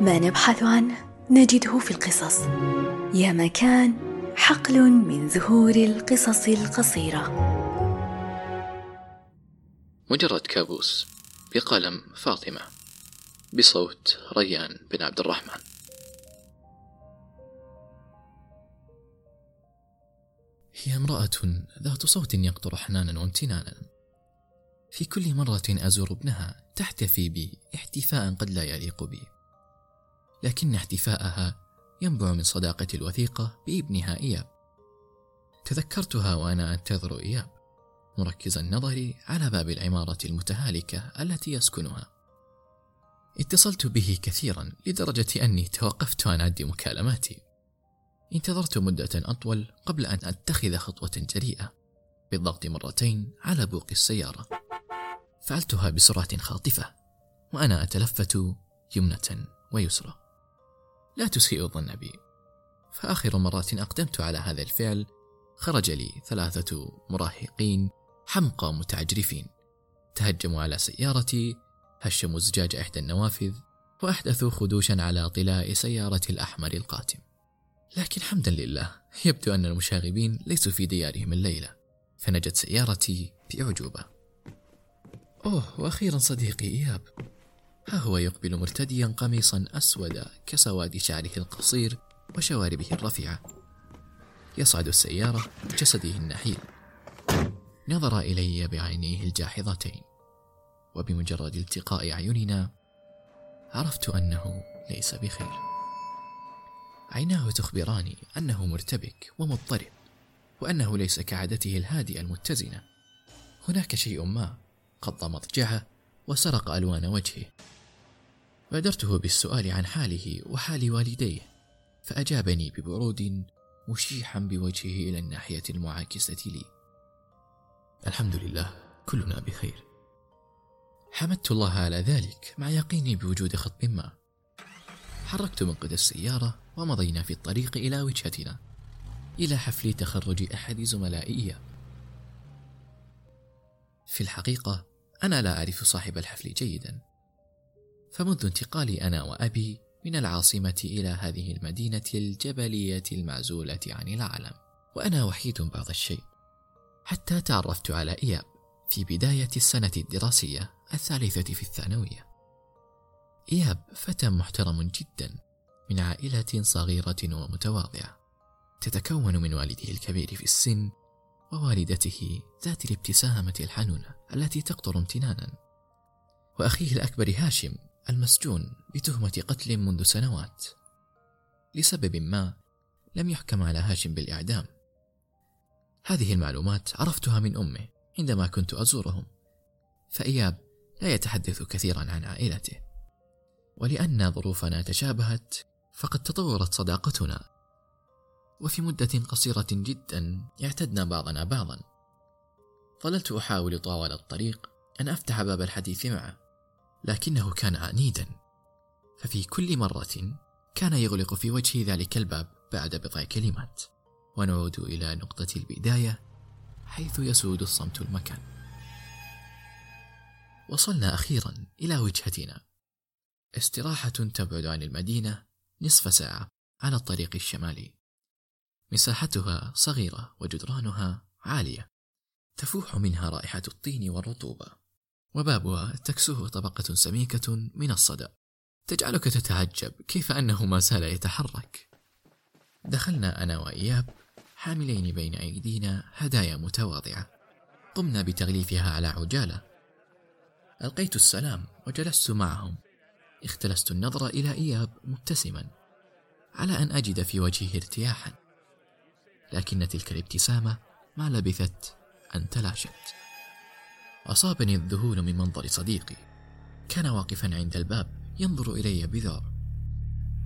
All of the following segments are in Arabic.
ما نبحث عنه نجده في القصص. يا مكان حقل من زهور القصص القصيرة. مجرد كابوس بقلم فاطمة بصوت ريان بن عبد الرحمن. هي امرأة ذات صوت يقطر حنانا وامتنانا. في كل مرة أزور ابنها تحتفي بي احتفاء قد لا يليق بي. لكن احتفاءها ينبع من صداقة الوثيقة بابنها إياب. تذكرتها وأنا أنتظر إياب. مركزا نظري على باب العمارة المتهالكة التي يسكنها. اتصلت به كثيرا لدرجة أني توقفت عن عد مكالماتي. انتظرت مدة أطول قبل أن أتخذ خطوة جريئة بالضغط مرتين على بوق السيارة. فعلتها بسرعة خاطفة وأنا أتلفت يمنة ويسرى. لا تسيء الظن بي. فآخر مرة أقدمت على هذا الفعل خرج لي ثلاثة مراهقين حمقى متعجرفين. تهجموا على سيارتي هشموا زجاج إحدى النوافذ وأحدثوا خدوشا على طلاء سيارة الأحمر القاتم. لكن حمدا لله يبدو أن المشاغبين ليسوا في ديارهم الليلة. فنجت سيارتي بأعجوبة أوه وأخيرا صديقي إياب. ها هو يقبل مرتديا قميصا أسود كسواد شعره القصير وشواربه الرفيعة. يصعد السيارة بجسده النحيل. نظر إلي بعينيه الجاحظتين. وبمجرد التقاء أعيننا عرفت أنه ليس بخير. عيناه تخبراني أنه مرتبك ومضطرب وأنه ليس كعادته الهادئة المتزنة. هناك شيء ما قض مضجعه وسرق ألوان وجهه. بادرته بالسؤال عن حاله وحال والديه فأجابني ببرود مشيحا بوجهه إلى الناحية المعاكسة لي. الحمد لله كلنا بخير. حمدت الله على ذلك مع يقيني بوجود خط ما. حركت منقذ السيارة ومضينا في الطريق إلى وجهتنا إلى حفل تخرج أحد زملائي. في الحقيقة أنا لا أعرف صاحب الحفل جيدا. فمنذ انتقالي أنا وأبي من العاصمة إلى هذه المدينة الجبلية المعزولة عن العالم وأنا وحيد بعض الشيء. حتى تعرفت على إياب في بداية السنة الدراسية الثالثة في الثانوية. إياب فتى محترم جدا من عائلة صغيرة ومتواضعة تتكون من والده الكبير في السن ووالدته ذات الابتسامة الحنونة التي تقطر امتنانا وأخيه الأكبر هاشم المسجون بتهمة قتل منذ سنوات. لسبب ما لم يحكم على هاشم بالإعدام. هذه المعلومات عرفتها من أمه عندما كنت أزورهم فإياب لا يتحدث كثيرا عن عائلته. ولأن ظروفنا تشابهت فقد تطورت صداقتنا. وفي مدة قصيرة جدا اعتدنا بعضنا بعضا. ظللت أحاول طوال الطريق أن أفتح باب الحديث معه. لكنه كان عنيدا. ففي كل مرة كان يغلق في وجهي ذلك الباب بعد بضع كلمات. ونعود إلى نقطة البداية حيث يسود الصمت المكان. وصلنا أخيرا إلى وجهتنا. استراحة تبعد عن المدينة نصف ساعة على الطريق الشمالي. مساحتها صغيرة وجدرانها عالية. تفوح منها رائحة الطين والرطوبة. وبابها تكسوه طبقة سميكة من الصدى تجعلك تتعجب كيف أنه ما زال يتحرك. دخلنا أنا وإياب حاملين بين أيدينا هدايا متواضعة. قمنا بتغليفها على عجالة. ألقيت السلام وجلست معهم. اختلست النظر إلى إياب مبتسما. على أن أجد في وجهه ارتياحا. لكن تلك الابتسامة ما لبثت أن تلاشت. أصابني الذهول من منظر صديقي. كان واقفا عند الباب ينظر إلي بذعر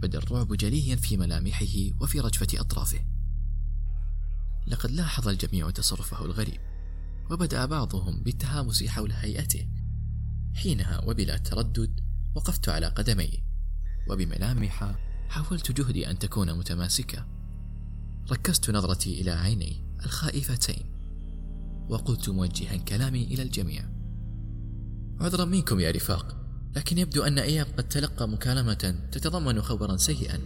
بدأ الرعب جليا في ملامحه وفي رجفة أطرافه. لقد لاحظ الجميع تصرفه الغريب وبدأ بعضهم بالتهامس حول هيئته. حينها وبلا تردد وقفت على قدمي. وبملامح حاولت جهدي أن تكون متماسكة. ركزت نظرتي إلى عيني الخائفتين. وقلت موجها كلامي إلى الجميع. عذرا منكم يا رفاق لكن يبدو أن إياب قد تلقى مكالمة تتضمن خبرا سيئا.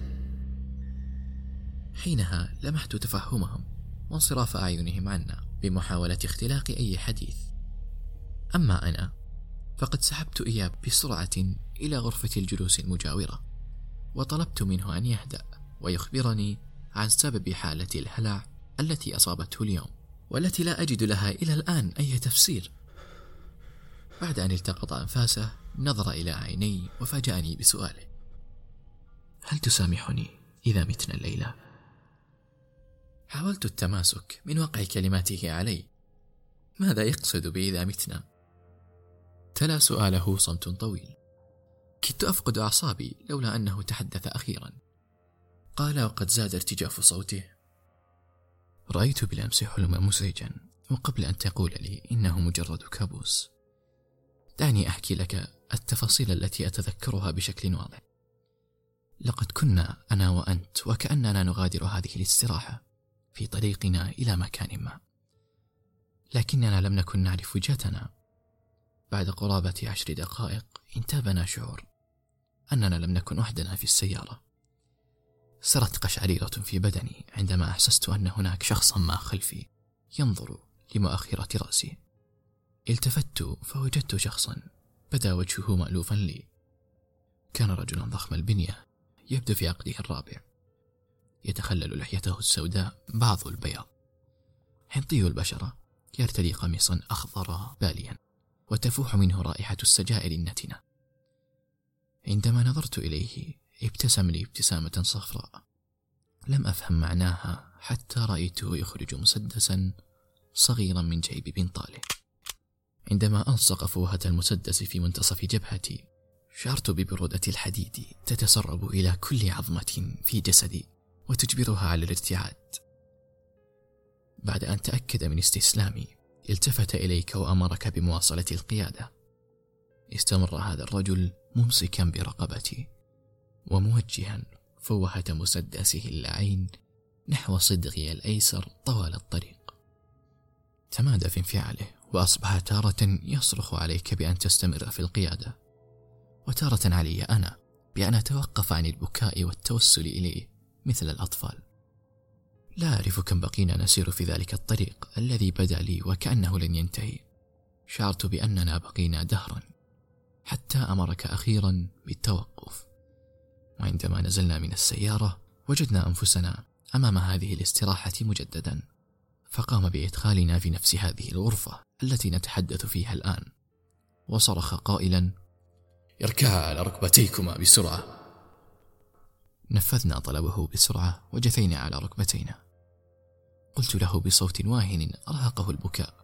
حينها لمحت تفهمهم وانصراف أعينهم عنا بمحاولة اختلاق أي حديث. أما أنا فقد سحبت إياب بسرعة إلى غرفة الجلوس المجاورة وطلبت منه أن يهدأ ويخبرني عن سبب حالة الهلع التي أصابته اليوم. والتي لا أجد لها إلى الآن أي تفسير. بعد أن التقط أنفاسه نظر إلى عيني وفاجأني بسؤاله. هل تسامحني إذا متنا الليلة؟ حاولت التماسك من وقع كلماته علي. ماذا يقصد بإذا متنا؟ تلا سؤاله صمت طويل. كدت أفقد أعصابي لولا أنه تحدث أخيرا. قال وقد زاد ارتجاف صوته. رأيت بالأمس حلما مزعجا وقبل أن تقول لي إنه مجرد كابوس. دعني أحكي لك التفاصيل التي أتذكرها بشكل واضح. لقد كنا أنا وأنت وكأننا نغادر هذه الاستراحة في طريقنا إلى مكان ما. لكننا لم نكن نعرف وجهتنا بعد قرابة عشر دقائق انتابنا شعور أننا لم نكن وحدنا في السيارة. سرت قشعريرة في بدني عندما أحسست أن هناك شخصا ما خلفي ينظر لمؤخرة رأسي. التفت فوجدت شخصا بدا وجهه مألوفا لي. كان رجلا ضخم البنية يبدو في عقده الرابع. يتخلل لحيته السوداء بعض البياض. حنطي البشرة يرتدي قميصا أخضر باليا وتفوح منه رائحة السجائر النتنة. عندما نظرت إليه ابتسم لي ابتسامة صفراء. لم أفهم معناها حتى رأيته يخرج مسدسا صغيرا من جيب بنطاله عندما ألصق فوهة المسدس في منتصف جبهتي شعرت ببرودة الحديد تتسرب إلى كل عظمة في جسدي وتجبرها على الارتعاد. بعد أن تأكد من استسلامي التفت إليك وأمرك بمواصلة القيادة. استمر هذا الرجل ممسكا برقبتي. وموجها فوهة مسدسه اللعين نحو صدغي الأيسر طوال الطريق. تمادى في انفعاله وأصبح تارة يصرخ عليك بأن تستمر في القيادة. وتارة علي أنا بأن أتوقف عن البكاء والتوسل إليه مثل الأطفال. لا أعرف كم بقينا نسير في ذلك الطريق الذي بدا لي وكأنه لن ينتهي. شعرت بأننا بقينا دهرا حتى أمرك أخيرا بالتوقف. وعندما نزلنا من السيارة وجدنا أنفسنا أمام هذه الاستراحة مجددا فقام بإدخالنا في نفس هذه الغرفة التي نتحدث فيها الآن. وصرخ قائلا اركعا على ركبتيكما بسرعة. نفذنا طلبه بسرعة وجثينا على ركبتينا. قلت له بصوت واهن أرهقه البكاء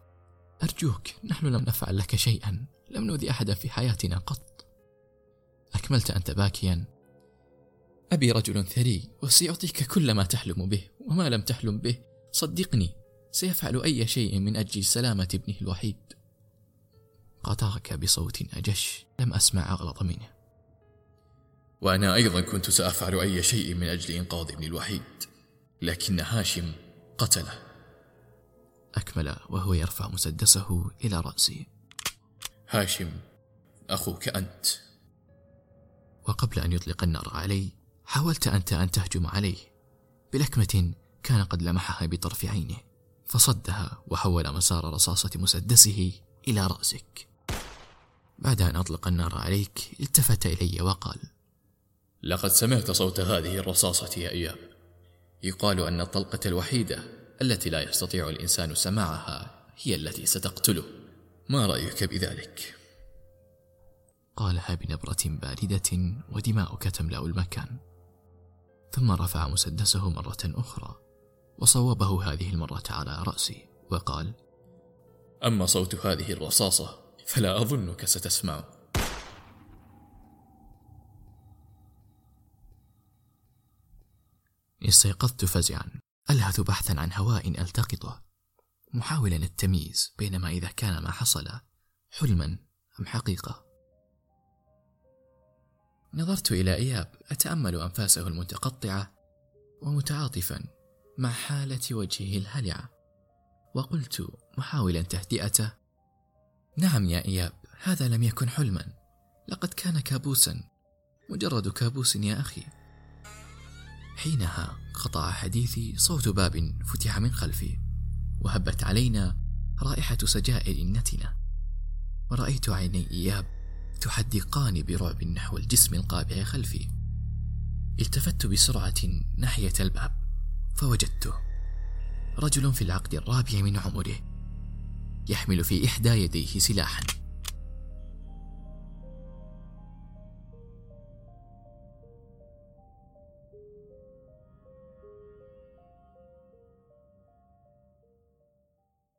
أرجوك نحن لم نفعل لك شيئا لم نؤذي أحدا في حياتنا قط. أكملت أنت باكيا أبي رجل ثري وسيعطيك كل ما تحلم به وما لم تحلم به. صدقني سيفعل أي شيء من أجل سلامة ابنه الوحيد. قاطعك بصوت أجش لم أسمع أغلط منه. وأنا أيضا كنت سأفعل أي شيء من أجل إنقاذ ابني الوحيد لكن هاشم قتله. أكمل وهو يرفع مسدسه إلى رأسي. هاشم أخوك أنت. وقبل أن يطلق النار علي حاولت أنت أن تهجم عليه بلكمة كان قد لمحها بطرف عينه فصدها وحول مسار رصاصة مسدسه إلى رأسك. بعد أن أطلق النار عليك التفت إلي وقال لقد سمعت صوت هذه الرصاصة يا إياب. يقال أن الطلقة الوحيدة التي لا يستطيع الإنسان سماعها هي التي ستقتله. ما رأيك بذلك؟ قالها بنبرة باردة ودماؤك تملأ المكان. ثم رفع مسدسه مرة أخرى وصوبه هذه المرة على رأسي وقال أما صوت هذه الرصاصة فلا أظنك ستسمعه. استيقظت فزعا ألهث بحثا عن هواء ألتقطه محاولا التمييز بين ما إذا كان ما حصل حلما أم حقيقة. نظرت إلى إياب أتأمل أنفاسه المتقطعة ومتعاطفا مع حالة وجهه الهلعة وقلت محاولا تهدئته نعم يا إياب هذا لم يكن حلما. لقد كان كابوسا مجرد كابوس يا أخي. حينها قطع حديثي صوت باب فتح من خلفي وهبت علينا رائحة سجائر نتنة. ورأيت عيني إياب تحدقان برعب نحو الجسم القابع خلفي. التفت بسرعة ناحية الباب فوجدته رجل في العقد الرابع من عمره يحمل في إحدى يديه سلاحا.